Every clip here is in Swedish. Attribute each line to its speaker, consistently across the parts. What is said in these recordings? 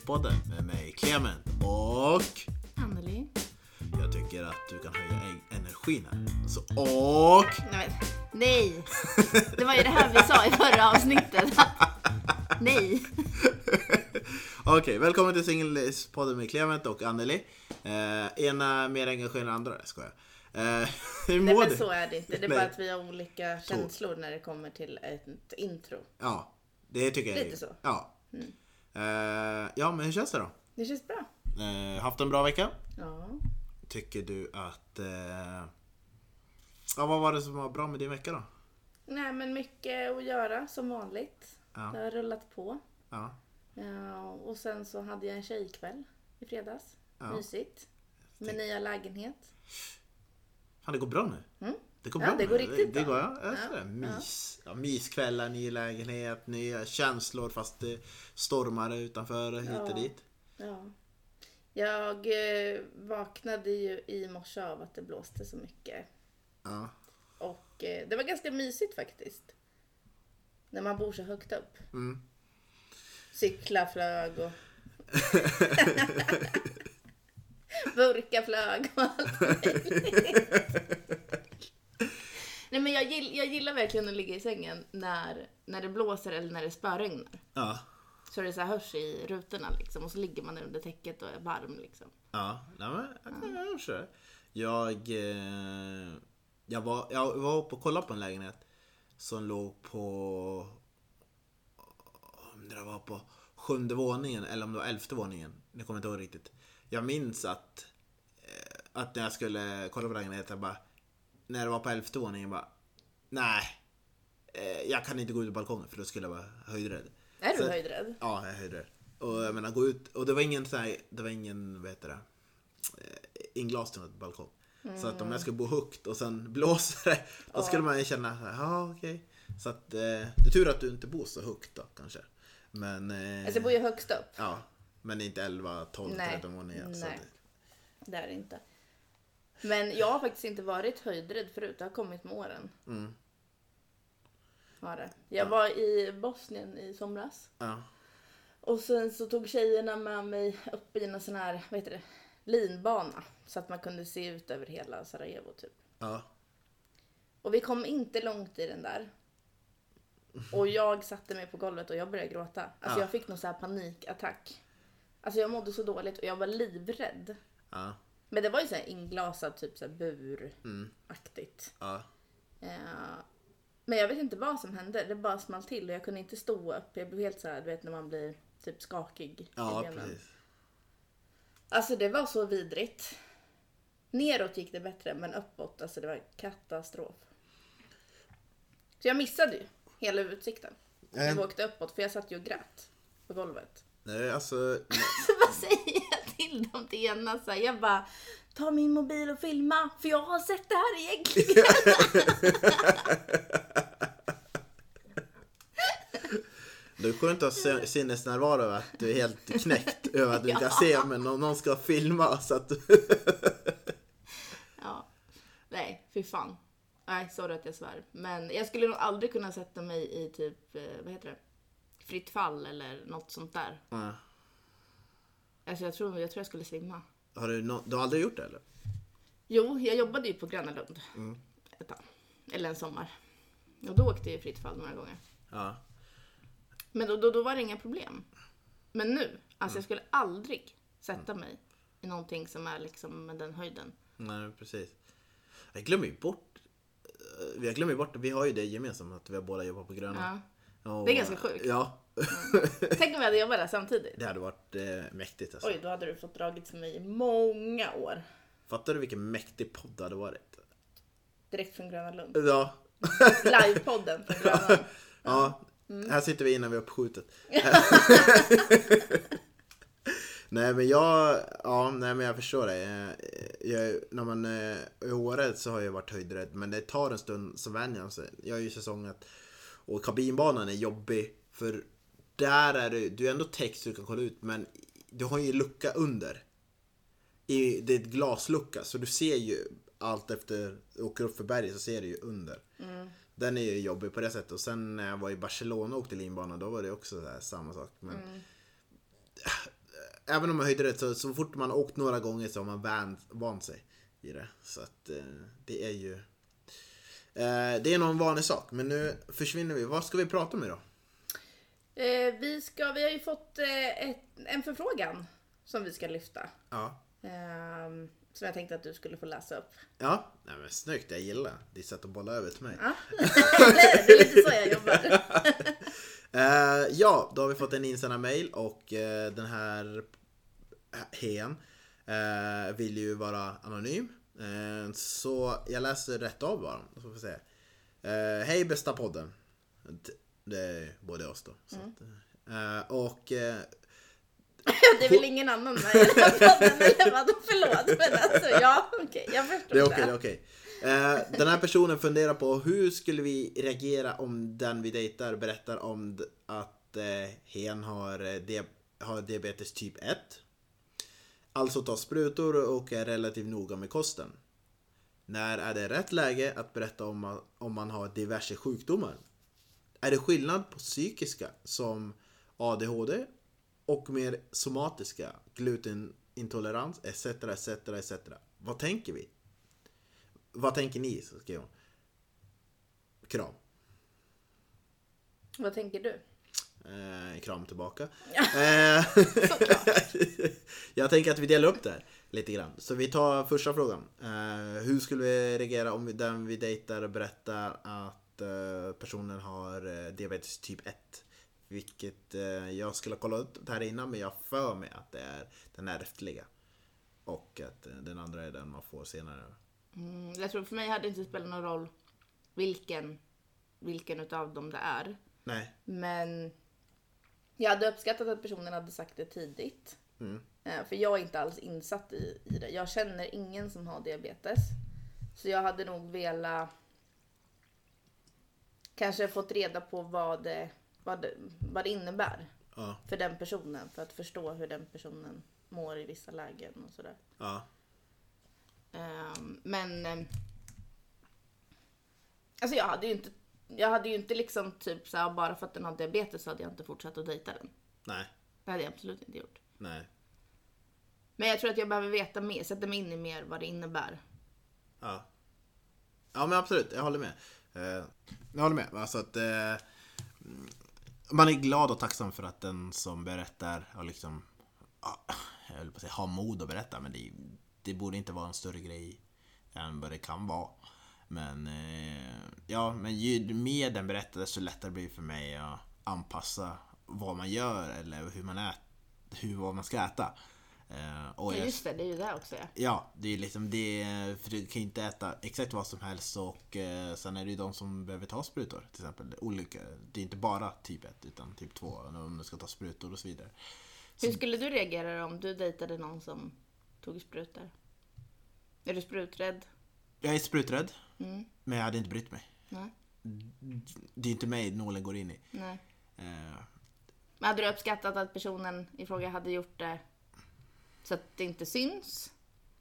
Speaker 1: Singelspodden med mig Clement och
Speaker 2: Anneli.
Speaker 1: jag tycker att du kan höja energin här. Så, och
Speaker 2: Nej, men, nej! Det var ju det här vi sa i förra avsnittet. nej!
Speaker 1: Okej, välkommen till Singelspodden med Clement och Anneli. Eh, ena mer engagerad än andra, jag skojar. Eh, hur
Speaker 2: Nej
Speaker 1: mår
Speaker 2: men
Speaker 1: du?
Speaker 2: så är det inte. Det är
Speaker 1: Nej.
Speaker 2: bara att vi har olika känslor när det kommer till ett intro.
Speaker 1: Ja, det tycker jag.
Speaker 2: Lite så. Mm.
Speaker 1: Ja. Eh, ja, men hur känns det då?
Speaker 2: Det känns bra.
Speaker 1: Eh, haft en bra vecka?
Speaker 2: Ja.
Speaker 1: Tycker du att... Eh, ja, vad var det som var bra med din vecka då?
Speaker 2: Nej men mycket att göra som vanligt.
Speaker 1: Ja.
Speaker 2: Det har rullat på.
Speaker 1: Ja.
Speaker 2: Ja, och sen så hade jag en tjejkväll i fredags.
Speaker 1: Ja.
Speaker 2: Mysigt. Med nya lägenhet.
Speaker 1: Fan, det går bra nu.
Speaker 2: Mm.
Speaker 1: Det går
Speaker 2: Ja,
Speaker 1: bra
Speaker 2: det går riktigt
Speaker 1: det
Speaker 2: bra.
Speaker 1: Går, ja,
Speaker 2: Ja,
Speaker 1: det. Mys. Ja. myskvällar, ny lägenhet, nya känslor fast det stormar utanför hit och
Speaker 2: Ja.
Speaker 1: dit.
Speaker 2: Ja. Jag eh, vaknade ju i morse av att det blåste så mycket.
Speaker 1: Ja.
Speaker 2: Och eh, det var ganska mysigt faktiskt. När man bor så högt upp.
Speaker 1: Mm.
Speaker 2: Cyklar flög och... Burkar flög och allt möjligt. Nej men jag, gill, jag gillar verkligen att ligga i sängen när, när det blåser eller när det spöregnar.
Speaker 1: Ja.
Speaker 2: Så det så här hörs i rutorna liksom och så ligger man under täcket och är varm liksom.
Speaker 1: Ja, nej, men jag kan jag köra. Jag, eh, jag, var, jag var uppe och kollade på en lägenhet som låg på, om det var på sjunde våningen eller om det var elfte våningen. Jag kommer inte ihåg riktigt. Jag minns att, eh, att när jag skulle kolla på lägenheten, jag bara, när det var på elfte våningen, bara, nej, eh, jag kan inte gå ut på balkongen för då skulle jag vara höjdrädd.
Speaker 2: Är du
Speaker 1: Så-
Speaker 2: höjdrädd?
Speaker 1: Ja, jag höjde det. Och jag menar, gå ut. Och det var ingen så här, det var ingen, vad heter det, eh, inglas till något balkong. Så att om jag skulle bo högt och sen blåser det, då skulle man ju känna, ja okej. Så att, eh, det är tur att du inte bor så högt då kanske. Men, eh,
Speaker 2: Alltså jag bor ju högst upp.
Speaker 1: ja. Men inte 11, 12,
Speaker 2: Nej.
Speaker 1: 13 våningar. Så
Speaker 2: Nej.
Speaker 1: att,
Speaker 2: Det är det inte. Men jag har faktiskt inte varit höjdrädd förut. Det har kommit med åren.
Speaker 1: mm,
Speaker 2: Var det. Jag var i Bosnien i somras.
Speaker 1: ja.
Speaker 2: Och sen så tog tjejerna med mig upp i en sån här, vad heter det, linbana. Så att man kunde se ut över hela Sarajevo typ.
Speaker 1: Ja.
Speaker 2: Och vi kom inte långt i den där. Och jag satte mig på golvet och jag började gråta. Alltså
Speaker 1: Ja.
Speaker 2: jag fick någon sån här panikattack. Alltså jag mådde så dåligt och jag var livrädd.
Speaker 1: Ja.
Speaker 2: Men det var ju så här inglasad typ så här buraktigt.
Speaker 1: Ja.
Speaker 2: Eh, men jag vet inte vad som hände. Det bara small till och jag kunde inte stå upp. Jag blev helt så här, du vet när man blir typ skakig i
Speaker 1: Ja,
Speaker 2: benen.
Speaker 1: precis.
Speaker 2: Alltså det var så vidrigt. Neråt gick det bättre men uppåt, alltså det var katastrof. Så jag missade ju hela utsikten.
Speaker 1: Ähm.
Speaker 2: Jag åkte uppåt för jag satt ju och grät på golvet.
Speaker 1: Nej, alltså,
Speaker 2: Så vad säger till dem till ena så här, Jag bara, ta min mobil och filma för jag har sett det här egentligen.
Speaker 1: Det är skönt att ha sinnesnärvaro över att du är helt knäckt över att du inte kan se men om någon ska filma så att du...
Speaker 2: Ja. Nej, fy fan. Nej, sorry att jag svär. Men jag skulle nog aldrig kunna sätta mig i typ, eh, vad heter det? Fritt fall eller något sånt där.
Speaker 1: Ja.
Speaker 2: Alltså jag tror jag, tror jag skulle svimma.
Speaker 1: Har du, nå- du har aldrig gjort det eller?
Speaker 2: Jo, jag jobbade ju på Gröna Lund. Ett tag. Eller en sommar. Och då åkte jag i fritt fall några gånger.
Speaker 1: Ja.
Speaker 2: Men då, då, då var det inga problem. Men nu, alltså jag skulle aldrig sätta mig i någonting som är liksom med den höjden.
Speaker 1: Nej, precis. Jag glömmer ju bort... eh, Jag glömmer bort, vi har ju det gemensamt att vi har båda jobbat på Gröna. Och-
Speaker 2: Det är ganska sjukt.
Speaker 1: Ja.
Speaker 2: Tänk om vi hade jobbat där samtidigt.
Speaker 1: Det hade varit eh, mäktigt alltså.
Speaker 2: Oj, då hade du fått dragits med i många år.
Speaker 1: Fattar du vilken mäktig podd det hade varit?
Speaker 2: Direkt från Gröna Lund.
Speaker 1: Ja.
Speaker 2: Livepodden från Gröna Lund.
Speaker 1: Ja.
Speaker 2: Mm.
Speaker 1: Här sitter vi innan vi har uppskjutet. nej men jag, ja nej men jag förstår det. Jag, jag, när man är i Åre så har jag varit höjdrädd men det tar en stund så vänjer man sig. Jag har ju säsongat och kabinbanan är jobbig för där är det, du är ändå text du kan kolla ut men du har ju lucka under. I, det är ett glaslucka så du ser ju allt efter, åker upp för berget så ser du ju under. Den är ju jobbig på det sättet. Och sen när jag var i Barcelona och åkte linbana då var det också så här samma sak. Men, även om man höjde det så, så fort man har åkt några gånger så har man van, vant sig i det. Så att eh, det är ju... Eh, det är nog en vanlig sak, men nu försvinner vi. Vad ska vi prata om idag?
Speaker 2: Eh, vi, ska, vi har ju fått eh, ett, en förfrågan som vi ska lyfta.
Speaker 1: Ja.
Speaker 2: Ehm, som jag tänkte att du skulle få läsa upp.
Speaker 1: Ja, nej men snyggt. Jag gillar ditt sätt att bolla över till mig.
Speaker 2: Ja. det är lite så jag jobbar.
Speaker 1: Eh, ja, då har vi fått en insändarmail och eh, den här hen eh, vill ju vara anonym. Eh, så jag läser rätt av bara. Så får vi se. Eh, Hej bästa podden. Det är både oss då. Så att, eh, och eh,
Speaker 2: det är väl ingen annan med i den? Förlåt. Men alltså, ja, okej. jag förstår
Speaker 1: Det är okej, det okej. Eh, den här personen funderar på hur skulle vi reagera om den vi dejtar berättar om att eh, hen har, eh, di- har diabetes typ 1. Alltså tar sprutor och är relativt noga med kosten. När är det rätt läge att berätta om, man- om man har diverse sjukdomar? Är det skillnad på psykiska som ADHD och mer somatiska, glutenintolerans etc. etc. etc. Vad tänker vi? Vad tänker ni? Så skrev hon. Kram.
Speaker 2: Vad tänker du?
Speaker 1: Eh, kram tillbaka. Eh, jag tänker att vi delar upp det här lite grann. Så vi tar första frågan. Eh, hur skulle vi reagera om den vi dejtar berättar att eh, personen har eh, diabetes typ 1? Vilket eh, jag skulle ha kollat upp det här innan men jag för mig att det är den ärftliga. Och att den andra är den man får senare.
Speaker 2: Mm, jag tror för mig hade det inte spelat någon roll vilken, vilken utav dem det är.
Speaker 1: Nej.
Speaker 2: Men jag hade uppskattat att personen hade sagt det tidigt.
Speaker 1: Mm.
Speaker 2: För jag är inte alls insatt i, i det. Jag känner ingen som har diabetes. Så jag hade nog velat kanske fått reda på vad det, vad det, vad det innebär
Speaker 1: Ja.
Speaker 2: för den personen. För att förstå hur den personen mår i vissa lägen och sådär.
Speaker 1: Ja.
Speaker 2: Ehm, men... ehm, Alltså jag hade ju inte... Jag hade ju inte liksom typ så här, bara för att den har diabetes så hade jag inte fortsatt att dejta den.
Speaker 1: Nej.
Speaker 2: Det hade jag absolut inte gjort.
Speaker 1: Nej.
Speaker 2: Men jag tror att jag behöver veta mer, sätta mig in i mer vad det innebär.
Speaker 1: Ja. Ja men absolut, jag håller med. Eh, jag håller med. Alltså att eh, man är glad och tacksam för att den som berättar har liksom jag höll på att säga, har mod att berätta men det, det borde inte vara en större grej än vad det kan vara. Men eh, ja, men ju mer den berättar desto lättare blir det för mig att anpassa vad man gör eller hur man äter, hur, vad man ska äta. Eh, och
Speaker 2: Ja, just det, det är ju det också ja.
Speaker 1: Ja, det är liksom det, för du kan ju inte äta exakt vad som helst och eh, sen är det ju de som behöver ta sprutor till exempel. Olika, det är inte bara typ 1 utan typ 2 om du ska ta sprutor och så vidare.
Speaker 2: Hur skulle du reagera om du dejtade någon som tog sprutor? Är du spruträdd?
Speaker 1: Jag är spruträdd,
Speaker 2: Mm.
Speaker 1: men jag hade inte brytt mig.
Speaker 2: Nej.
Speaker 1: Det är inte mig nålen går in i.
Speaker 2: Nej.
Speaker 1: Eh,
Speaker 2: Men hade du uppskattat att personen i fråga hade gjort det så att det inte syns?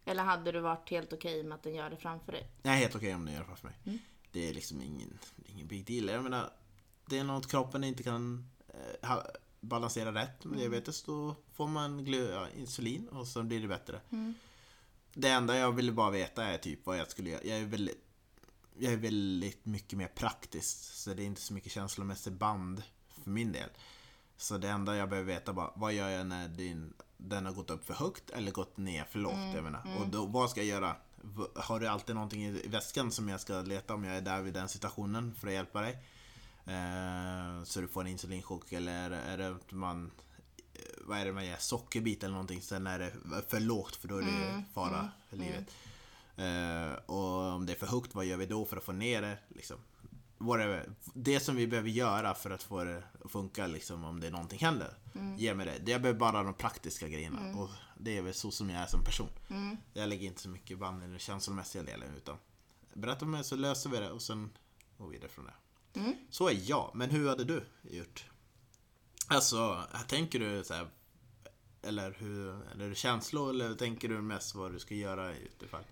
Speaker 2: Eller hade du varit helt okej med att den gör det framför dig?
Speaker 1: jag är helt okej om den gör det framför mig. Det är liksom ingen, ingen big deal. Jag menar, det är något kroppen inte kan eh, balansera rätt med diabetes. Då får man ja, insulin och så blir det bättre. Det enda jag ville bara veta är typ vad jag skulle göra. Jag är väldigt, jag är väldigt mycket mer praktisk. Så det är inte så mycket känslomässigt band för min del. Så det enda jag behöver veta bara, vad gör jag när din, den har gått upp för högt eller gått ner för lågt? jag menar. Och då, vad ska jag göra? Har du alltid någonting i väskan som jag ska leta om jag är där vid den situationen för att hjälpa dig? Eh, så du får en insulinchock eller är det att man eh, vad är det man ger? Sockerbit eller någonting. Sen är det för lågt för då är det ju fara för livet. Eh, och om det är för högt, vad gör vi då för att få ner det? Liksom. Whatever. Det som vi behöver göra för att få det att funka, liksom, om det är någonting händer. Ge mig det. det. Jag behöver bara de praktiska grejerna. Och det är väl så som jag är som person. Jag lägger inte så mycket band i den känslomässiga delen. Utan berätta för mig så löser vi det och sen går vi vidare från det. Så är jag. Men hur hade du gjort? Alltså, tänker du så här, eller hur, eller är det känslor eller tänker du mest vad du ska göra i utifall?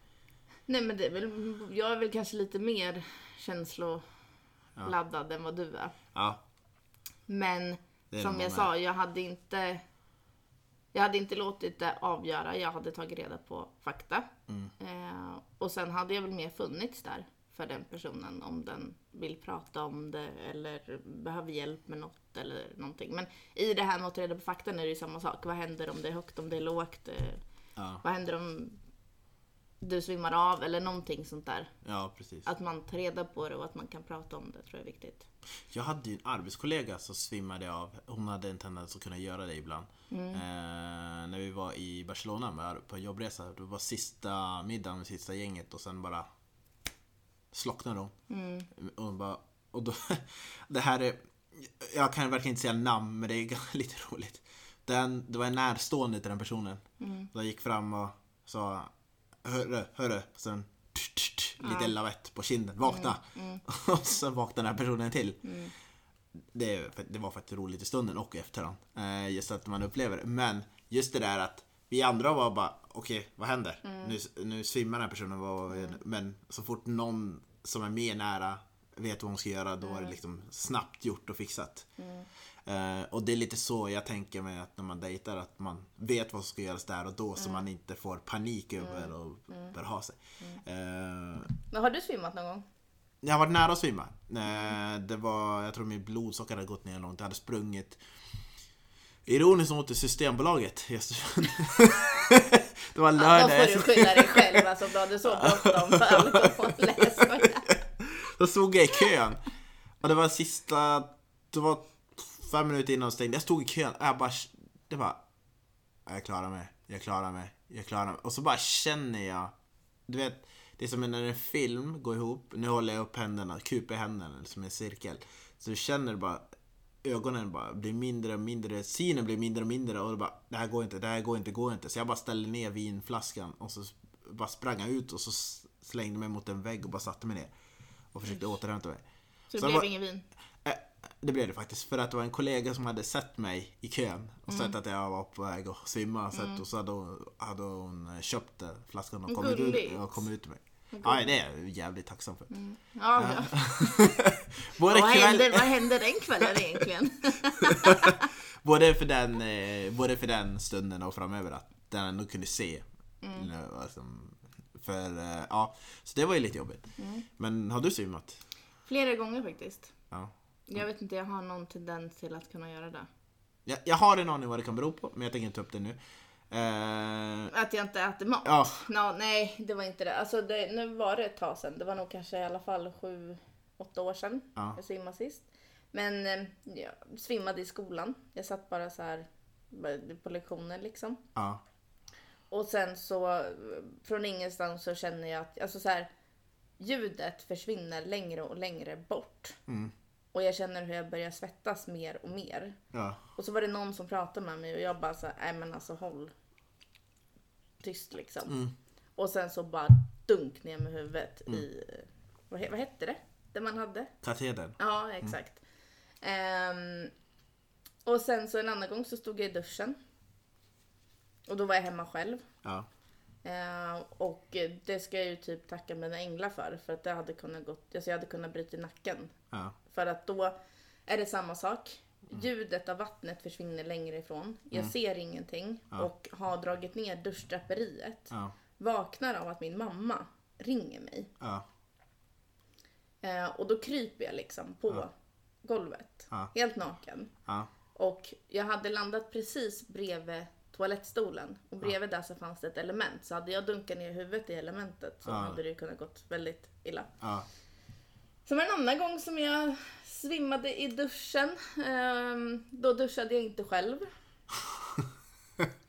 Speaker 2: Nej men det är väl, jag är väl kanske lite mer känsloladdad än vad du är.
Speaker 1: Ja,
Speaker 2: Men
Speaker 1: är
Speaker 2: som jag sa, jag hade inte... Jag hade inte låtit det avgöra, jag hade tagit reda på fakta.
Speaker 1: Mm.
Speaker 2: Eh, och sen hade jag väl mer funnits där för den personen om den vill prata om det eller behöver hjälp med något eller någonting. Men i det här med att ta reda på fakta är det ju samma sak. Vad händer om det är högt, om det är lågt? Eh,
Speaker 1: Ja,
Speaker 2: vad händer om du svimmar av eller någonting sånt där.
Speaker 1: ja precis.
Speaker 2: Att man tar reda på det och att man kan prata om det tror jag är viktigt.
Speaker 1: Jag hade ju en arbetskollega som svimmade av. Hon hade en tendens att kunna göra det ibland.
Speaker 2: Mm.
Speaker 1: Eh, när vi var i Barcelona med, på en jobbresa. Det var sista middagen med sista gänget och sen bara slocknade hon.
Speaker 2: Mm.
Speaker 1: Och, hon bara, och då, det här är, jag kan verkligen inte säga namn men det är lite roligt. Den, det var en närstående till den personen.
Speaker 2: Mm.
Speaker 1: Jag gick fram och sa Hörru, hörru. Och sen tsch, tsch, tsch, lite lavett på kinden. Vakna! Och så vaknade den här personen till. Det, det var faktiskt roligt i stunden och i efterhand. Eh, Just att man upplever det. Men just det där att vi andra var bara okej, vad händer? Nu, nu svimmar den här personen. Vad, Men så fort någon som är mer nära vet vad hon ska göra då är det liksom snabbt gjort och fixat. Eh, och det är lite så jag tänker mig att när man dejtar att man vet vad som ska göras där och då så man inte får panik över och bör ha sig. Eh,
Speaker 2: Men har du svimmat någon gång?
Speaker 1: jag har varit nära att svimma. Eh, Det var, jag tror min blodsocker hade gått ner långt. Jag hade sprungit Ironiskt nog till Systembolaget i Östersund. Det var
Speaker 2: Ja, då
Speaker 1: lördag.
Speaker 2: får du skylla dig själv alltså du hade så bråttom för alkohol.
Speaker 1: Då stod jag i kön. Och det var sista, det var fem minuter innan de stängde. Jag stod i kön och jag bara, det var jag klarar mig, jag klarar mig, jag klarar mig. Och så bara känner jag, du vet, det är som när en film går ihop. Nu håller jag upp händerna, kupar händerna som en cirkel. Så du känner bara, ögonen bara blir mindre och mindre, synen blir mindre och mindre och det bara, det här går inte, det här går inte, går inte. Så jag bara ställde ner vinflaskan och så bara sprang jag ut och så slängde mig mot en vägg och bara satte mig ner. Och försökte återhämta mig.
Speaker 2: Så det
Speaker 1: Sen
Speaker 2: blev
Speaker 1: var-
Speaker 2: ingen vin?
Speaker 1: Eh, Det blev det faktiskt. För att det var en kollega som hade sett mig i kön och sett att jag var på väg att svimma. Sett, och så hade hon, hade hon köpt eh, flaskan och kommit ut, och kommit ut till mig. Ja, det är jag jävligt tacksam för.
Speaker 2: Ja, ja.
Speaker 1: Både,
Speaker 2: Vad,
Speaker 1: kväll,
Speaker 2: hände, vad hände den kvällen egentligen?
Speaker 1: både, för den, eh, både för den stunden och framöver att den ändå kunde se. Alltså, för, eh, ja, så det var ju lite jobbigt. Men har du svimmat?
Speaker 2: Flera gånger faktiskt.
Speaker 1: Ja.
Speaker 2: Jag vet inte, jag har någon tendens till att kunna göra det.
Speaker 1: Jag, jag har en aning vad det kan bero på, men jag tänker inte ta upp det nu. Eh,
Speaker 2: Att jag inte äter mat?
Speaker 1: Ja.
Speaker 2: Nå, nej, det var inte det. Alltså det, nu var det ett tag sedan. Det var nog kanske i alla fall sju, åtta år sedan
Speaker 1: Ja.
Speaker 2: jag svimmade sist. Men eh, jag svimmade i skolan. Jag satt bara så här bara på lektioner liksom.
Speaker 1: ja.
Speaker 2: Och sen så eh, från ingenstans så känner jag att alltså så här, ljudet försvinner längre och längre bort.
Speaker 1: Mm.
Speaker 2: Och jag känner hur jag börjar svettas mer och mer.
Speaker 1: ja.
Speaker 2: Och så var det någon som pratade med mig och jag bara så nej men alltså håll tyst liksom.
Speaker 1: Mm.
Speaker 2: Och sen så bara dunk ner med huvudet i, vad, vad hette det? Det man hade?
Speaker 1: Katedern.
Speaker 2: Ja, exakt. Ehm, och sen så en annan gång så stod jag i duschen. Och då var jag hemma själv.
Speaker 1: Ja.
Speaker 2: Ehm, och det ska jag ju typ tacka mina änglar för. För att det hade kunnat gått, alltså jag hade kunnat bryta nacken.
Speaker 1: Ja.
Speaker 2: För att då är det samma sak. Ljudet av vattnet försvinner längre ifrån. Jag ser ingenting och har dragit ner duschdraperiet.
Speaker 1: Ja.
Speaker 2: Vaknar av att min mamma ringer mig.
Speaker 1: Ja.
Speaker 2: Eh, och då kryper jag liksom på golvet.
Speaker 1: Ja.
Speaker 2: Helt naken.
Speaker 1: Ja.
Speaker 2: Och jag hade landat precis bredvid toalettstolen. Och bredvid där så fanns det ett element. Så hade jag dunkat ner huvudet i elementet så
Speaker 1: Ja.
Speaker 2: hade det kunnat gått väldigt illa.
Speaker 1: Ja.
Speaker 2: Sen var det en annan gång som jag svimmade i duschen. Ehm, då duschade jag inte själv.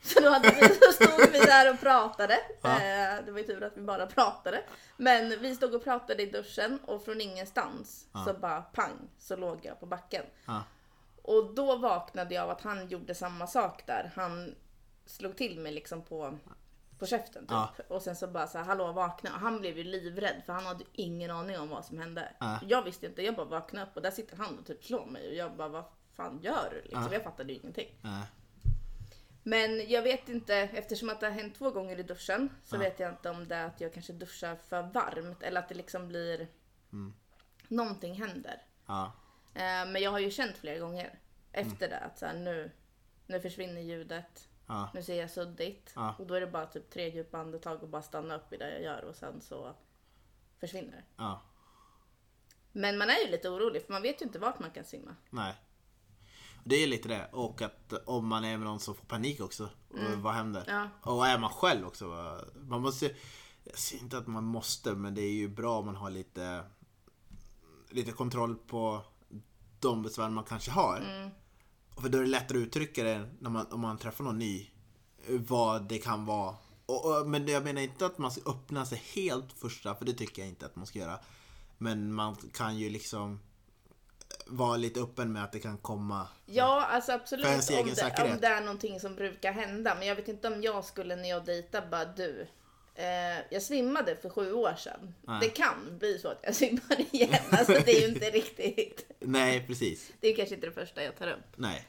Speaker 2: Så då, hade vi, då stod vi där och pratade.
Speaker 1: Ja.
Speaker 2: Eh, det var ju tur att vi bara pratade. Men vi stod och pratade i duschen och från ingenstans så bara pang så låg jag på backen.
Speaker 1: Ja.
Speaker 2: Och då vaknade jag av att han gjorde samma sak där. Han slog till mig liksom på, på käften typ.
Speaker 1: Ja.
Speaker 2: Och sen så bara så här, hallå vakna. Och han blev ju livrädd för han hade ingen aning om vad som hände.
Speaker 1: Ja.
Speaker 2: Jag visste inte, jag bara vaknade upp och där sitter han och typ slår mig. Och jag bara, vad fan gör du? Liksom. Jag fattade ju ingenting.
Speaker 1: Ja.
Speaker 2: Men jag vet inte, eftersom att det har hänt två gånger i duschen så vet jag inte om det är att jag kanske duschar för varmt eller att det liksom blir... Någonting händer.
Speaker 1: Ja.
Speaker 2: Eh, men jag har ju känt flera gånger efter det att så här, nu, nu försvinner ljudet.
Speaker 1: Ja.
Speaker 2: Nu ser jag suddigt.
Speaker 1: Ja.
Speaker 2: Och då är det bara typ tre djupa andetag och bara stanna upp i det jag gör och sen så försvinner.
Speaker 1: Ja.
Speaker 2: Men man är ju lite orolig för man vet ju inte vart man kan simma.
Speaker 1: Nej. Det är lite det. Och att om man är med någon som får panik också. och Vad händer?
Speaker 2: Ja.
Speaker 1: Och är man själv också. Man måste... Jag säger inte att man måste men det är ju bra om man har lite lite kontroll på de besvär man kanske har.
Speaker 2: Mm.
Speaker 1: För då är det lättare att uttrycka det när man, om man träffar någon ny. Vad det kan vara. Och, och, men jag menar inte att man ska öppna sig helt första, för det tycker jag inte att man ska göra. Men man kan ju liksom vara lite öppen med att det kan komma.
Speaker 2: Ja, alltså absolut om det, om det är någonting som brukar hända. Men jag vet inte om jag skulle när jag dejtar bara du. Eh, jag svimmade för sju år sedan.
Speaker 1: Nej.
Speaker 2: Det kan bli så att jag svimmar igen. Alltså det är ju inte riktigt.
Speaker 1: Nej, precis.
Speaker 2: Det är kanske inte det första jag tar upp.
Speaker 1: Nej.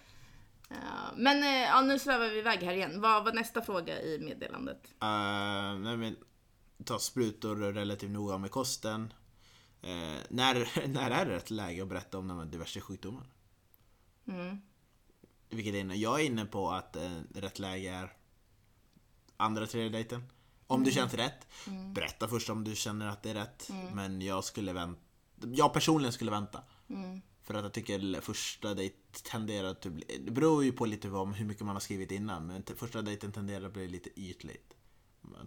Speaker 2: Ja, men eh, ja, nu svävar vi iväg här igen. Vad var nästa fråga i meddelandet?
Speaker 1: Uh, nej, men, ta sprutor relativt noga med kosten. Eh, när, när är det rätt läge att berätta om de här diverse sjukdomar?
Speaker 2: Mm.
Speaker 1: Vilket är jag är inne på att rätt läge är andra, tredje dejten. Om du känns rätt. Berätta först om du känner att det är rätt. Men jag skulle vänta. Jag personligen skulle vänta. För att jag tycker första dejt tenderar att bli, Det beror ju på lite om hur mycket man har skrivit innan. Men första dejten tenderar att bli lite ytligt.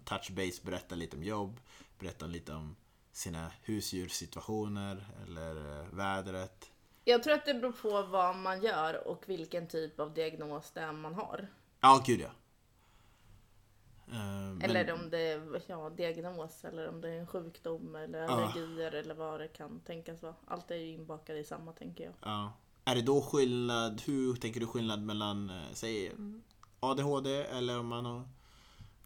Speaker 1: Touch base, berätta lite om jobb. Berätta lite om sina husdjurssituationer. Eller eh, vädret.
Speaker 2: Jag tror att det beror på vad man gör och vilken typ av diagnos det är man har.
Speaker 1: Ja, gud ja. Eh, men-
Speaker 2: Eller om det är ja, diagnos eller om det är en sjukdom eller allergier eller vad det kan tänkas vara. Allt är ju inbakat i samma tänker jag.
Speaker 1: Ja. Är det då skillnad, hur tänker du skillnad mellan, eh, säg ADHD eller om man har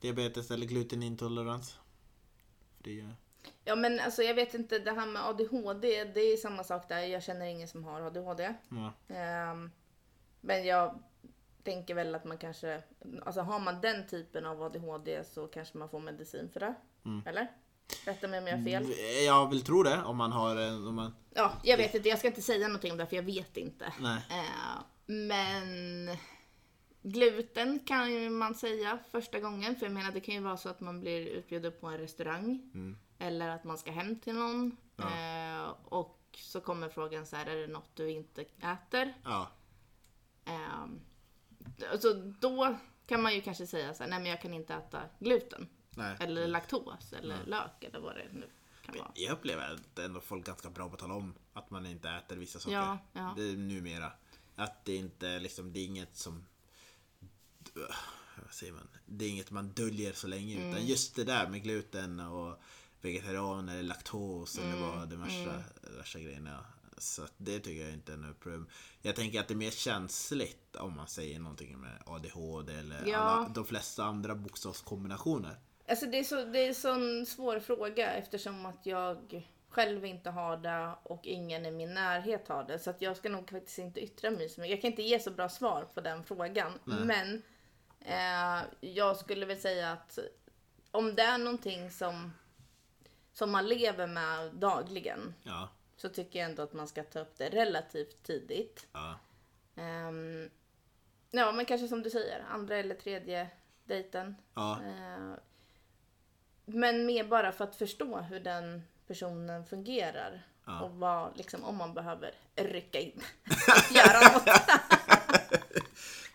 Speaker 1: diabetes eller glutenintolerans? För Det är,
Speaker 2: Ja men alltså jag vet inte, det här med ADHD, det är samma sak där. Jag känner ingen som har ADHD.
Speaker 1: ja.
Speaker 2: Ehm, men jag tänker väl att man kanske, alltså har man den typen av ADHD så kanske man får medicin för det. Eller? Rätta mig om jag har fel.
Speaker 1: Jag vill tro det om man har en, om man,
Speaker 2: Ja, jag vet inte, jag ska inte säga någonting om det för jag vet inte.
Speaker 1: nej.
Speaker 2: Eh, men gluten kan ju man säga första gången. För jag menar det kan ju vara så att man blir utbjuden på en restaurang. Eller att man ska hem till någon. Eh, och så kommer frågan så här, är det något du inte äter?
Speaker 1: Ja.
Speaker 2: Eh, så då kan man ju kanske säga så här, nej men jag kan inte äta gluten.
Speaker 1: Nej.
Speaker 2: Eller laktos eller lök eller vad det nu kan vara.
Speaker 1: Jag upplever att ändå folk är ganska bra på att tala om att man inte äter vissa saker.
Speaker 2: Ja, ja.
Speaker 1: Det är numera. Att det inte liksom, det är inget som vad säger man? Det är inget man döljer så länge
Speaker 2: Mm.
Speaker 1: utan just det där med gluten och vegetarian eller laktos eller
Speaker 2: Mm,
Speaker 1: vad de värsta, värsta grejerna. Så det tycker jag inte är något problem. Jag tänker att det är mer känsligt om man säger någonting med ADHD eller
Speaker 2: Ja.
Speaker 1: alla, de flesta andra bokstavskombinationer.
Speaker 2: Alltså det är, så, det är en sån svår fråga eftersom att jag själv inte har det och ingen i min närhet har det. Så att jag ska nog faktiskt inte yttra mig så mycket. Jag kan inte ge så bra svar på den frågan. Men eh, jag skulle väl säga att om det är någonting som, som man lever med dagligen
Speaker 1: Ja.
Speaker 2: Så tycker jag ändå att man ska ta upp det relativt tidigt.
Speaker 1: Ja.
Speaker 2: Ehm, ja, men kanske som du säger, andra eller tredje dejten.
Speaker 1: Ja.
Speaker 2: Eh, men mer bara för att förstå hur den personen fungerar.
Speaker 1: Ja.
Speaker 2: Och vad, liksom, om man behöver rycka in göra något.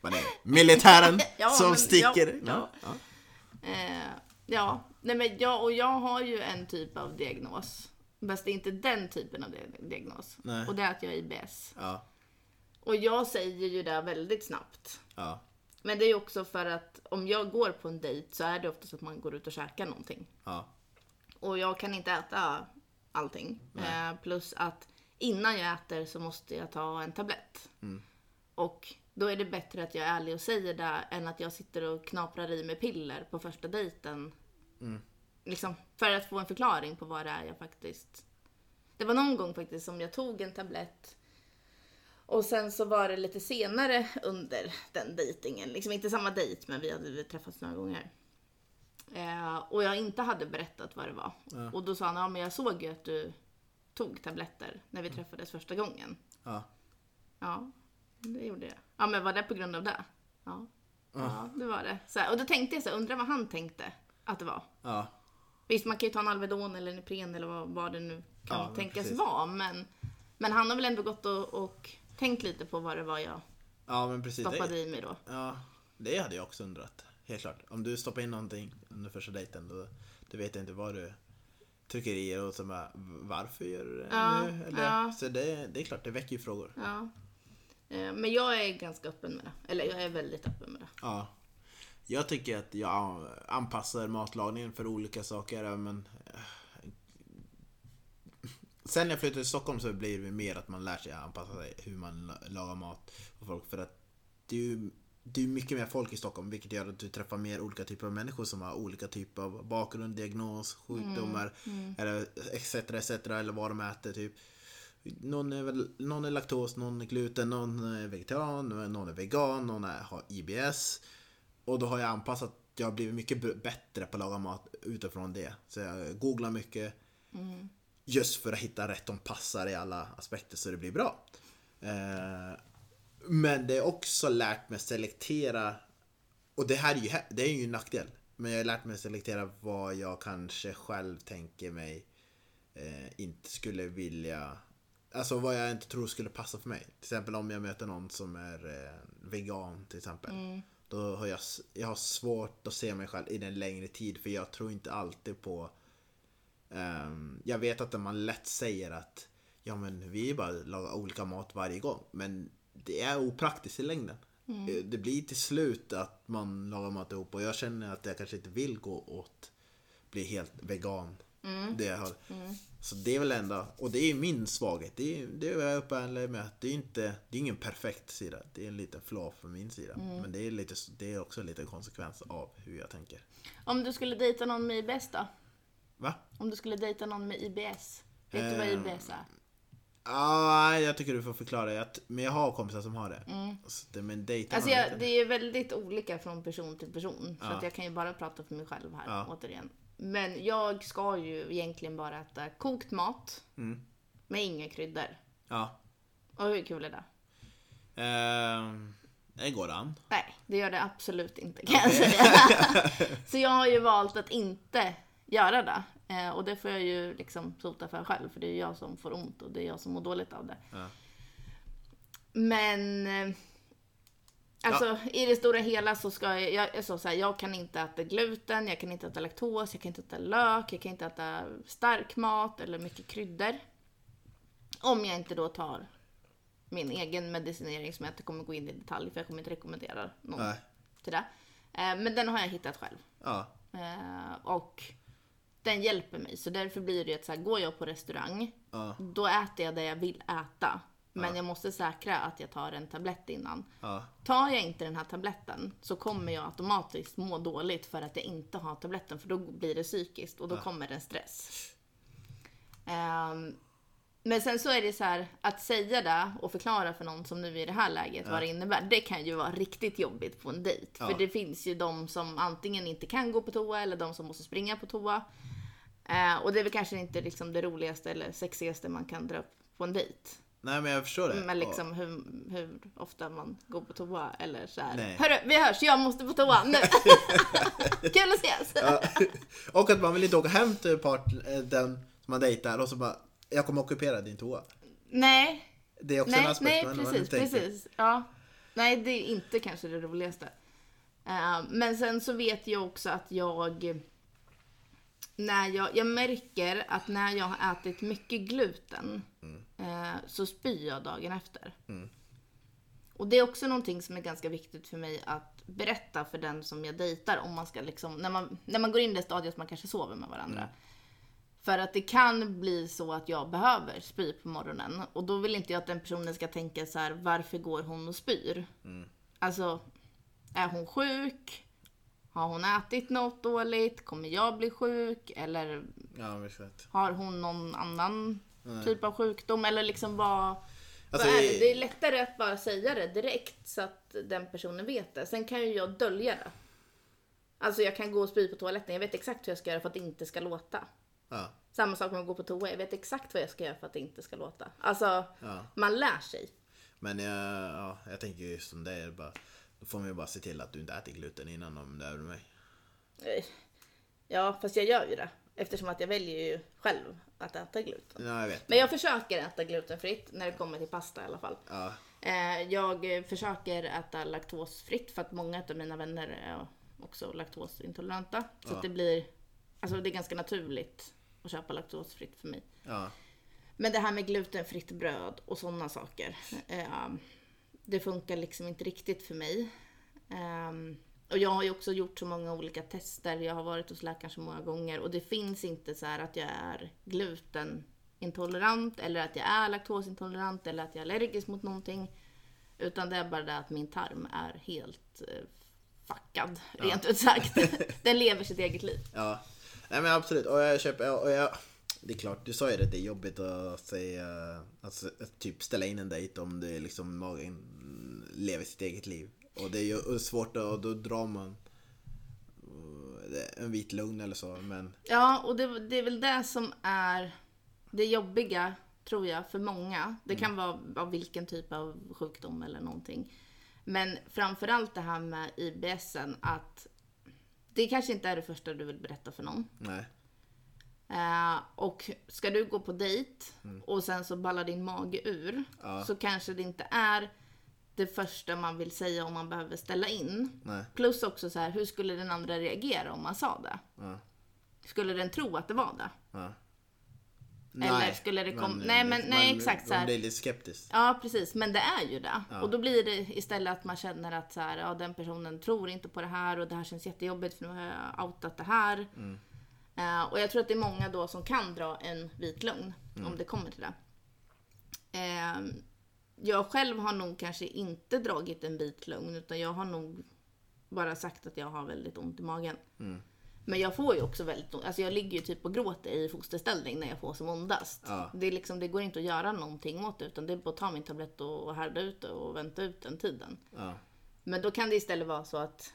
Speaker 1: Är det? Militären
Speaker 2: Ja,
Speaker 1: som
Speaker 2: men-
Speaker 1: sticker.
Speaker 2: ja,
Speaker 1: Ja.
Speaker 2: Eh, ja, nej men jag, och jag har ju en typ av diagnos. Fast det är inte den typen av di- diagnos.
Speaker 1: Nej.
Speaker 2: Och det är att jag är IBS.
Speaker 1: Ja.
Speaker 2: Och jag säger ju det väldigt snabbt.
Speaker 1: Ja.
Speaker 2: Men det är ju också för att om jag går på en dejt så är det oftast att man går ut och käkar någonting.
Speaker 1: Ja.
Speaker 2: Och jag kan inte äta allting. Eh, plus att innan jag äter så måste jag ta en tablett. Och då är det bättre att jag är ärlig och säger det än att jag sitter och knaprar i mig piller på första dejten. Liksom, för att få en förklaring på vad det är jag faktiskt... Det var någon gång faktiskt som jag tog en tablett och sen så var det lite senare under den dejtingen, liksom inte samma dejt men vi hade träffats några gånger. Eh, och jag inte hade berättat vad det var. Och då sa han, ja men jag såg ju att du tog tabletter när vi träffades första gången.
Speaker 1: Ja.
Speaker 2: Ja, det gjorde jag. Ja men var det på grund av det? Ja. Ja, det var det. Här, och då tänkte jag så här, undrar vad han tänkte att det var.
Speaker 1: Ja.
Speaker 2: Visst, man kan ju ta en Alvedon eller en Ipren eller vad, vad det nu kan
Speaker 1: Ja,
Speaker 2: tänkas
Speaker 1: precis.
Speaker 2: vara. Men, men han har väl ändå gått och, och tänkt lite på vad det var jag
Speaker 1: ja, men precis.
Speaker 2: stoppade
Speaker 1: Det,
Speaker 2: i mig då.
Speaker 1: ja, det hade jag också undrat. Helt klart. Om du stoppar in någonting under första dejten, då, då vet jag inte vad du trycker i och så bara, varför gör du det
Speaker 2: Ja,
Speaker 1: nu? Eller,
Speaker 2: ja.
Speaker 1: Så det, det är klart, det väcker ju frågor.
Speaker 2: Ja. Eh, Men jag är ganska öppen med det. Eller jag är väldigt öppen med det.
Speaker 1: Ja. Jag tycker att jag anpassar matlagningen för olika saker. Men... eh, Sen jag flyttade till Stockholm så blir det mer att man lär sig att anpassa sig hur man la- lagar mat för folk. För att det är ju det är mycket mer folk i Stockholm vilket gör att du träffar mer olika typer av människor som har olika typer av bakgrund, diagnos, sjukdomar eller etc, etc eller vad de äter typ. Någon är, väl, någon är laktos, någon är gluten, någon är vegetarian, någon är vegan, någon är, har IBS. Och då har jag anpassat, jag har blivit mycket bättre på att laga mat utifrån det. Så jag googlar mycket. Just för att hitta rätt som passar i alla aspekter så det blir bra. Eh, men det är också lärt mig selektera. Och det här är ju, det är ju en nackdel. Men jag har lärt mig selektera vad jag kanske själv tänker mig eh, inte skulle vilja Alltså vad jag inte tror skulle passa för mig. Till exempel om jag möter någon som är eh, vegan till exempel. Då har jag, jag har svårt att se mig själv i en längre tid för jag tror inte alltid på ehm, Jag vet att man lätt säger att Ja men vi bara lagar olika mat varje gång. Men det är opraktiskt i längden. Eh, Det blir till slut att man lagar mat ihop och jag känner att jag kanske inte vill gå åt bli helt vegan. Det jag har. Så det är väl ändå, och det är min svaghet. Det är, det är jag uppärlig med. att Det är inte, det är ingen perfekt sida. Det är en liten flaw från min sida. Men det är, lite, det är också en liten konsekvens av hur jag tänker.
Speaker 2: Om du skulle dejta någon med IBS då?
Speaker 1: Va?
Speaker 2: Om du skulle dejta någon med IBS? Vet du vad
Speaker 1: Ehm,
Speaker 2: IBS är?
Speaker 1: Ah, jag tycker du får förklara. Jag, men jag har kompisar som har det. Så det men dejta
Speaker 2: Alltså jag, det är väldigt olika från person till person. Så
Speaker 1: Ja.
Speaker 2: att jag kan ju bara prata för mig själv här
Speaker 1: Ja.
Speaker 2: återigen. Men jag ska ju egentligen bara äta kokt mat.
Speaker 1: Mm.
Speaker 2: Med inga kryddor.
Speaker 1: Ja.
Speaker 2: Och hur kul är det?
Speaker 1: Ehm, det går an.
Speaker 2: Nej, det gör det absolut inte kan jag säga. så jag har ju valt att inte göra det. Eh, och det får jag ju liksom sota för själv. För det är jag som får ont och det är jag som mår dåligt av det.
Speaker 1: Ja.
Speaker 2: Men... Alltså i det stora hela så ska jag, jag, jag, så så här, jag kan inte äta gluten, jag kan inte äta laktos, jag kan inte äta lök, jag kan inte äta stark mat eller mycket kryddor. Om jag inte då tar min egen medicinering som jag inte kommer gå in i detalj för jag kommer inte rekommendera någon
Speaker 1: Nej.
Speaker 2: till det. Eh, Men den har jag hittat själv.
Speaker 1: Ja.
Speaker 2: Eh, Och den hjälper mig. Så därför blir det ju att så här, går jag på restaurang,
Speaker 1: Ja.
Speaker 2: då äter jag det jag vill äta. Men jag måste säkra att jag tar en tablett innan.
Speaker 1: Ja.
Speaker 2: Tar jag inte den här tabletten så kommer jag automatiskt må dåligt för att jag inte har tabletten. För då blir det psykiskt och då kommer det en stress. Ehm, men sen så är det så här, att säga det och förklara för någon som nu är i det här läget vad det innebär. Det kan ju vara riktigt jobbigt på en dejt. För
Speaker 1: Ja.
Speaker 2: det finns ju de som antingen inte kan gå på toa eller de som måste springa på toa. Eh, och det är väl kanske inte liksom det roligaste eller sexigaste man kan dra upp på en dejt.
Speaker 1: Nej men jag förstår det.
Speaker 2: Men liksom hur, hur ofta man går på toa eller så här.
Speaker 1: Nej.
Speaker 2: Hörru, vi hörs, jag måste på toa nu. Kul att ses!
Speaker 1: Ja. Och att man vill inte åka hem till part, eh, den som man dejtar och så bara Jag kommer ockupera din toa.
Speaker 2: Nej,
Speaker 1: Det är också en
Speaker 2: nej,
Speaker 1: aspekt
Speaker 2: nej
Speaker 1: man- man
Speaker 2: precis,
Speaker 1: tänker.
Speaker 2: precis. Ja. Nej, det är inte kanske det roligaste. Eh, men sen så vet jag också att jag när jag, jag märker att när jag har ätit mycket gluten eh, så spyr jag dagen efter. Och det är också någonting som är ganska viktigt för mig att berätta för den som jag dejtar om man ska liksom, när man, när man går in i det stadiet att man kanske sover med varandra. För att det kan bli så att jag behöver spy på morgonen och då vill inte jag att den personen ska tänka så här: varför går hon och spyr? Alltså, är hon sjuk? Har hon ätit något dåligt? Kommer jag bli sjuk? Eller
Speaker 1: Ja,
Speaker 2: har hon någon annan typ av sjukdom? Eller liksom vad,
Speaker 1: Alltså,
Speaker 2: vad är det? Det är lättare att bara säga det direkt så att den personen vet det. Sen kan ju jag dölja det. Alltså jag kan gå och spy på toaletten. Jag vet exakt hur jag ska göra för att det inte ska låta.
Speaker 1: Ja.
Speaker 2: Samma sak med att gå på toa. Jag vet exakt vad jag ska göra för att det inte ska låta. Alltså,
Speaker 1: Ja.
Speaker 2: man lär sig.
Speaker 1: Men jag, ja, jag tänker ju som det är bara Då får man ju bara se till att du inte äter gluten innan om det är med mig.
Speaker 2: Eh, Ja, fast jag gör ju det. Eftersom att jag väljer ju själv att äta gluten.
Speaker 1: Ja, jag vet.
Speaker 2: Men jag försöker äta glutenfritt när det kommer till pasta i alla fall.
Speaker 1: Ja,
Speaker 2: Eh, Jag försöker äta laktosfritt för att många av mina vänner är också laktosintoleranta. Så
Speaker 1: Ja.
Speaker 2: det blir, alltså det är ganska naturligt att köpa laktosfritt för mig.
Speaker 1: ja,
Speaker 2: Men det här med glutenfritt bröd och sådana saker. Eh, det funkar liksom inte riktigt för mig. Eh, och jag har ju också gjort så många olika tester. Jag har varit hos läkaren så många gånger och det finns inte så här att jag är glutenintolerant eller att jag är laktosintolerant eller att jag är allergisk mot någonting. Utan det är bara det att min tarm är helt eh, fuckad, rent ut sagt. Den lever sitt eget liv.
Speaker 1: ja. Nej men absolut. Och jag köper, och jag, det är klart, du sa ju det, det är jobbigt att säga, alltså, typ ställa in en dejt om det liksom magen lever sitt eget liv. Och det är ju svårt att, och då drar man eh, en vit lugn eller så. Men
Speaker 2: Ja, och det, det är väl det som är det jobbiga, tror jag, för många. Det kan vara av vilken typ av sjukdom eller någonting. Men framförallt det här med IBSen, att det kanske inte är det första du vill berätta för någon.
Speaker 1: nej.
Speaker 2: Eh, och ska du gå på dejt och sen så ballar din mage ur,
Speaker 1: Ja.
Speaker 2: så kanske det inte är det första man vill säga om man behöver ställa in.
Speaker 1: Nej.
Speaker 2: Plus också så här, hur skulle den andra reagera om man sa det?
Speaker 1: Ja.
Speaker 2: Skulle den tro att det var det?
Speaker 1: Ja.
Speaker 2: Eller skulle det kom- nej, men- nej, exakt så här.
Speaker 1: Man blir lite skeptisk.
Speaker 2: Ja, precis. Men det är ju det. Och då blir det istället att man känner att så här, ja, den personen tror inte på det här och det här känns jättejobbigt för nu har jag outat det här. Eh, och jag tror att det är många då som kan dra en vit lögn om det kommer till det. Eh, jag själv har nog kanske inte dragit en vit lögn utan jag har nog bara sagt att jag har väldigt ont i magen. Men jag får ju också väldigt ont. Alltså jag ligger ju typ och gråter i fosterställning när jag får som ondast.
Speaker 1: Ja.
Speaker 2: Det, är liksom, det går inte att göra någonting åt det utan det är bara att ta min tablett och och härda ut det och vänta ut den tiden.
Speaker 1: Ja.
Speaker 2: Men då kan det istället vara så att,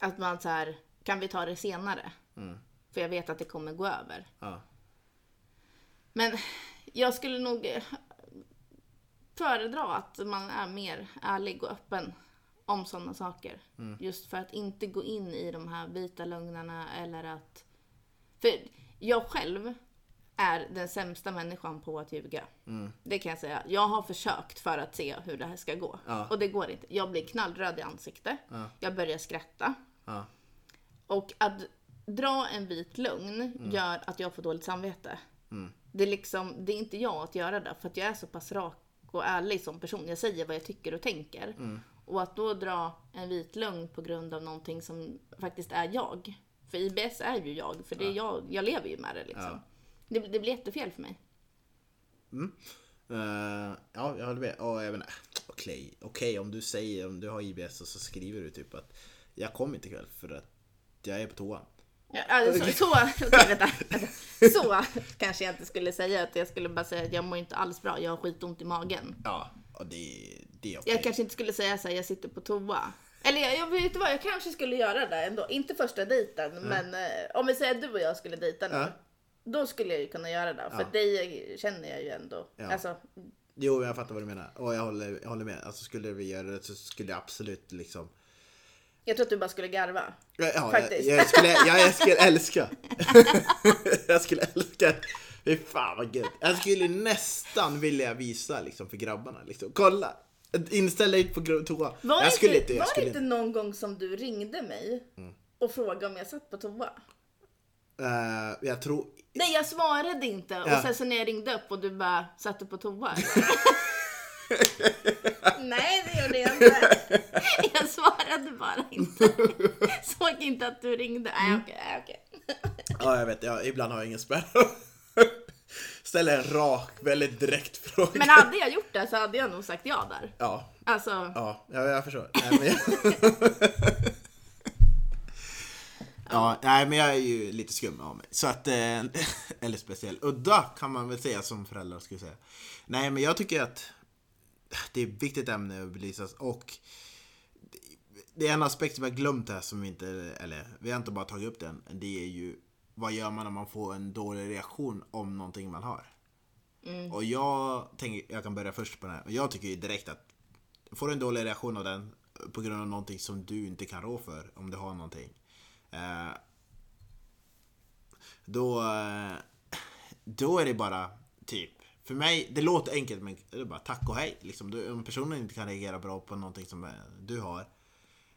Speaker 2: att man så här, kan vi ta det senare? För jag vet att det kommer gå över.
Speaker 1: Ja.
Speaker 2: Men jag skulle nog föredra att man är mer ärlig och öppen om sådana saker. Just för att inte gå in i de här vita lögnerna eller att... För jag själv är den sämsta människan på att ljuga. Det kan jag säga. Jag har försökt för att se hur det här ska gå.
Speaker 1: Ja.
Speaker 2: Och det går inte. Jag blir knallröd i ansiktet. Jag börjar skratta.
Speaker 1: Ja.
Speaker 2: Och att dra en vit lögn gör att jag får dåligt samvete. Det, är liksom, det är inte jag att göra det, för att jag är så pass rak och ärlig som person. Jag säger vad jag tycker och tänker. Och att då dra en vit lögn på grund av någonting som faktiskt är jag. För IBS är ju jag, för det är jag, jag lever ju med det liksom. Det, det blir jättefel för mig.
Speaker 1: Eh, ja, jag håller med. Och jag menar, okej, okej om du säger, om du har IBS och så skriver du typ att jag kommer inte ikväll för att jag är på toan.
Speaker 2: Ja, alltså, så, så, okej, vänta, vänta. så kanske jag inte skulle säga. Att jag skulle bara säga att jag mår inte alls bra, jag har skitont i magen.
Speaker 1: Ja, och det, det är okej.
Speaker 2: Jag kanske inte skulle säga så här, jag sitter på toa. Eller jag, jag vet vad, jag kanske skulle göra det ändå. Inte första dejten, men eh, om vi säger att du och jag skulle dejta nu.
Speaker 1: Ja.
Speaker 2: Då skulle jag ju kunna göra det. För
Speaker 1: Ja.
Speaker 2: dig känner jag ju ändå.
Speaker 1: Ja.
Speaker 2: Alltså,
Speaker 1: Jo, jag fattar vad du menar. Och jag håller, jag håller med. Alltså skulle vi göra det så skulle jag absolut liksom...
Speaker 2: jag tror att du bara skulle garva.
Speaker 1: Ja,
Speaker 2: Faktiskt.
Speaker 1: Jag, jag, skulle, ja, jag skulle älska. jag skulle älska. Fy fan vad gött. Jag skulle nästan vilja visa liksom för grabbarna. Liksom. Kolla! Inställ dig på toa.
Speaker 2: Var,
Speaker 1: jag skulle
Speaker 2: inte,
Speaker 1: inte, jag
Speaker 2: var
Speaker 1: skulle
Speaker 2: inte någon gång som du ringde mig och frågade om jag satt på toa?
Speaker 1: Eh, jag tror...
Speaker 2: Nej, jag svarade inte.
Speaker 1: Ja.
Speaker 2: Och sen så när jag ringde upp och du bara satt du på toa. Nej, det gjorde jag inte. Jag svarade bara inte. Såg inte att du ringde. Nej, okej, nej, okej.
Speaker 1: Ja, jag vet. Jag, ibland har jag ingen spärr. Ställer en rak, väldigt direkt fråga.
Speaker 2: Men hade jag gjort det så hade jag nog sagt ja där.
Speaker 1: Ja,
Speaker 2: Alltså,
Speaker 1: ja, ja jag förstår. Nej, men jag... Ja, nej men jag är ju lite skum av mig. Så att, eh, eller speciell. Udda kan man väl säga som föräldrar skulle säga. Nej men jag tycker att det är ett viktigt ämne att belysas och det är en aspekt som jag glömt här som vi inte, eller vi har inte bara tagit upp den. Det är ju vad gör man om man får en dålig reaktion om någonting man har? Och jag tänker, jag kan börja först på det här. Och Jag tycker ju direkt att får du en dålig reaktion av den, på grund av någonting som du inte kan rå för, om du har någonting. Eh, då, eh, då är det bara typ, för mig, det låter enkelt men det är bara tack och hej. Liksom, du, om personen inte kan reagera bra på någonting som eh, du har,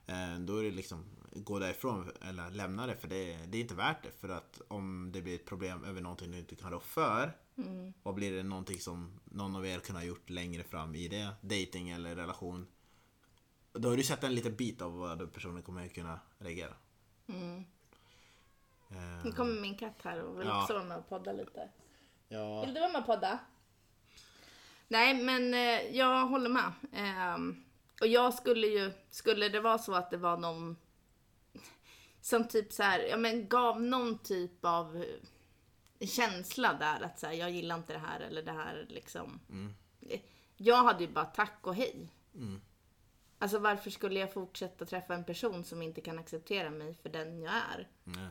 Speaker 1: eh, då är det liksom gå därifrån eller lämna det för det, det är inte värt det. För att om det blir ett problem över någonting du inte kan rå för,
Speaker 2: Mm.
Speaker 1: vad blir det någonting som någon av er kunde ha gjort längre fram i det, dating eller relation? Då har du sett en liten bit av vad personen kommer kunna reagera.
Speaker 2: Mm.
Speaker 1: Eh,
Speaker 2: Nu kommer min katt här och vill
Speaker 1: Ja.
Speaker 2: också vara med och podda lite.
Speaker 1: ja.
Speaker 2: Vill du vara med och podda? Nej, men eh, jag håller med. Ehm, och jag skulle ju, skulle det vara så att det var någon som typ så här, ja men gav någon typ av eh, känsla där att så här, jag gillar inte det här eller det här liksom. Eh, Jag hade ju bara tack och hej. Alltså varför skulle jag fortsätta träffa en person som inte kan acceptera mig för den jag är?
Speaker 1: Nej.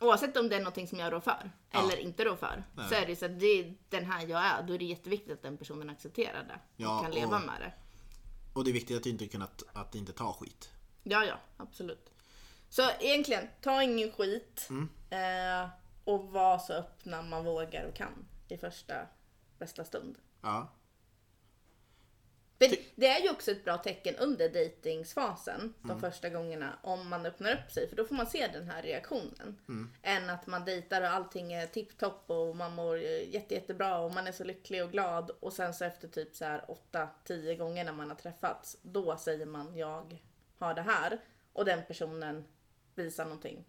Speaker 2: Oavsett om det är någonting som jag rår för
Speaker 1: Ja.
Speaker 2: eller inte rår för.
Speaker 1: Nej.
Speaker 2: Så är det ju så att det är den här jag är. Då är det jätteviktigt att den personen accepterar det.
Speaker 1: Ja,
Speaker 2: och kan leva
Speaker 1: och-
Speaker 2: med det.
Speaker 1: Och det är viktigt att inte kunna att inte ta skit.
Speaker 2: Ja, ja, absolut. Så egentligen, ta ingen skit.
Speaker 1: Mm.
Speaker 2: Eh, och var så öppna man vågar och kan i första bästa stund.
Speaker 1: Ja.
Speaker 2: Det, det är ju också ett bra tecken under dejtingsfasen de
Speaker 1: Mm.
Speaker 2: första gångerna om man öppnar upp sig för då får man se den här reaktionen.
Speaker 1: Mm.
Speaker 2: Än att man dejtar och allting är tipptopp och man mår jätte, jättebra och man är så lycklig och glad och sen så efter typ så här 8-10 gånger när man har träffats då säger man jag har det här och den personen visar någonting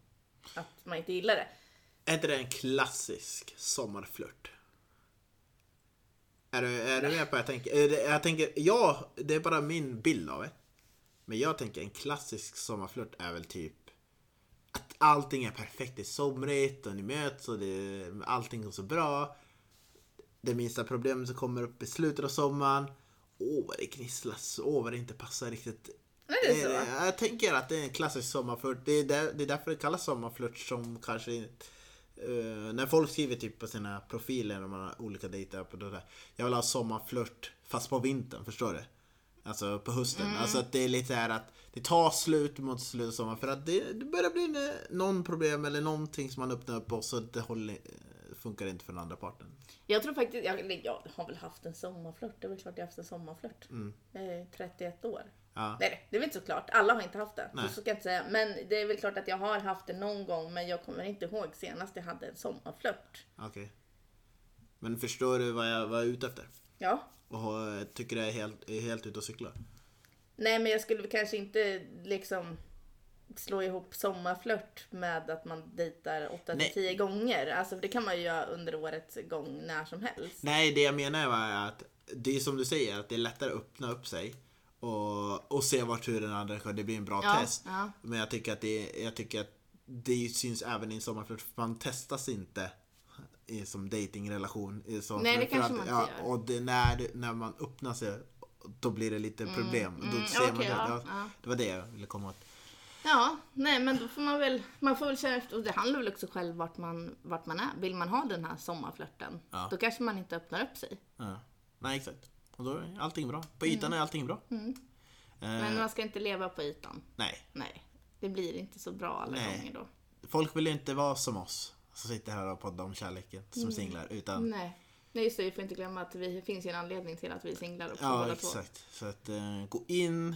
Speaker 2: att man inte gillar det.
Speaker 1: Är inte det en klassisk sommarflört? Är du, är du med på vad jag tänker? Jag tänker, ja, det är bara min bild av det. Men jag tänker en klassisk sommarflört är väl typ att allting är perfekt, det är somrigt och ni möts och det, allting går så bra. Det minsta problemet som kommer upp i slutet av sommaren. Åh vad det knisslas, åh vad det inte passar riktigt.
Speaker 2: Är det så?
Speaker 1: Eh, Jag tänker att det är en klassisk sommarflört. Det är, där, det är därför det kallas sommarflört som kanske inte... eh, när folk skriver typ på sina profiler man har olika dejter på det där. Jag vill ha sommarflört fast på vintern, förstår du? Alltså på hösten.
Speaker 2: Mm.
Speaker 1: Alltså att det är lite här att det tar slut mot slutet av sommaren för att det, det börjar bli en, någon problem eller någonting som man öppnar upp och så det håller, eh, funkar inte för den andra parten.
Speaker 2: Jag tror faktiskt, jag, jag har väl haft en sommarflört. Det är väl klart jag har haft en sommarflört. Är 31 år.
Speaker 1: Ja.
Speaker 2: Nej, det är väl inte så klart. Alla har inte haft det.
Speaker 1: Nej.
Speaker 2: Så ska jag inte säga. Men det är väl klart att jag har haft det någon gång. Men jag kommer inte ihåg senast jag hade en sommarflört.
Speaker 1: Okej. Men förstår du vad jag var ute efter?
Speaker 2: Ja.
Speaker 1: Och tycker det är helt, är helt ute och cyklar?
Speaker 2: Nej, men jag skulle kanske inte liksom slå ihop sommarflört med att man dejtar 8
Speaker 1: Nej.
Speaker 2: till 10 gånger. Alltså det kan man ju göra under årets gång när som helst.
Speaker 1: Nej, det jag menar var att det är som du säger, att det är lättare att öppna upp sig och, och se vart hur den andra. Det blir en bra
Speaker 2: Ja,
Speaker 1: test.
Speaker 2: ja.
Speaker 1: Men jag tycker att det, jag tycker att det syns även i en sommarflört. för Man testas inte i, som datingrelation. i
Speaker 2: Nej, det kanske man inte
Speaker 1: ja,
Speaker 2: gör.
Speaker 1: Och det, när, när man öppnar sig, då blir det lite problem. Då
Speaker 2: mm,
Speaker 1: ser man
Speaker 2: okej,
Speaker 1: det.
Speaker 2: ja,
Speaker 1: Ja,
Speaker 2: ja.
Speaker 1: Det var det jag ville komma åt.
Speaker 2: Ja, nej men då får man väl, man får väl känna efter. Och det handlar väl också själv vart man, vart man är. Vill man ha den här sommarflörten,
Speaker 1: Ja.
Speaker 2: då kanske man inte öppnar upp sig.
Speaker 1: Ja. Nej, exakt. Och då är allting bra. På ytan är allting bra.
Speaker 2: Mm.
Speaker 1: Eh,
Speaker 2: Men man ska inte leva på ytan.
Speaker 1: nej.
Speaker 2: Nej, det blir inte så bra alla
Speaker 1: Nej.
Speaker 2: gånger då.
Speaker 1: Folk vill ju inte vara som oss. Som sitter här och poddar om kärleken som singlar. Utan,
Speaker 2: Nej. Nej just det, vi får inte glömma att det finns ju en anledning till att vi singlar också
Speaker 1: ja,
Speaker 2: båda två.
Speaker 1: exakt. Så att eh, gå in.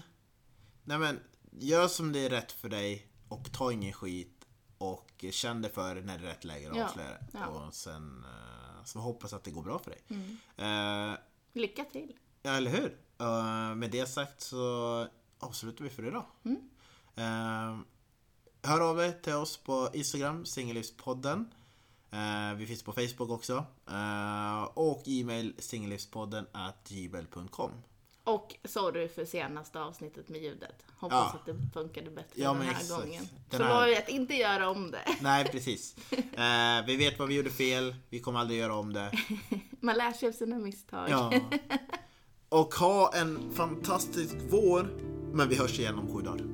Speaker 1: Nej men, gör som det är rätt för dig. Och ta ingen skit. Och känn det för när det är rätt läge att
Speaker 2: Ja,
Speaker 1: avslöja det.
Speaker 2: ja.
Speaker 1: Och sen eh, så hoppas att det går bra för dig.
Speaker 2: Mm.
Speaker 1: Eh,
Speaker 2: Lycka till!
Speaker 1: Eller hur? Uh, med det sagt så avslutar vi för idag.
Speaker 2: Mm.
Speaker 1: Eh, hör av er till oss på Instagram, Singellivspodden. Eh, vi finns på Facebook också. Eh, och e-mail singellivspodden at gmail.com.
Speaker 2: Och sorry för senaste avsnittet med ljudet. Hoppas
Speaker 1: Ja.
Speaker 2: att det funkade bättre
Speaker 1: Ja,
Speaker 2: den här
Speaker 1: exakt.
Speaker 2: gången.
Speaker 1: Den
Speaker 2: så
Speaker 1: här-
Speaker 2: var det att inte göra om det.
Speaker 1: Nej, precis. Eh, vi vet vad vi gjorde fel. Vi kommer aldrig göra om det.
Speaker 2: Man lär sig av sina misstag.
Speaker 1: Ja. Och ha en fantastisk vår. Men vi hörs igen om sju dagar.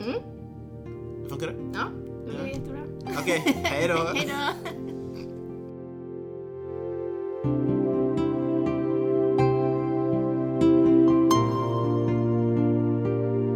Speaker 2: Mm.
Speaker 1: Funkar det?
Speaker 2: Ja, det
Speaker 1: Ja.
Speaker 2: jättebra.
Speaker 1: Okej, hej då!
Speaker 2: Hej då!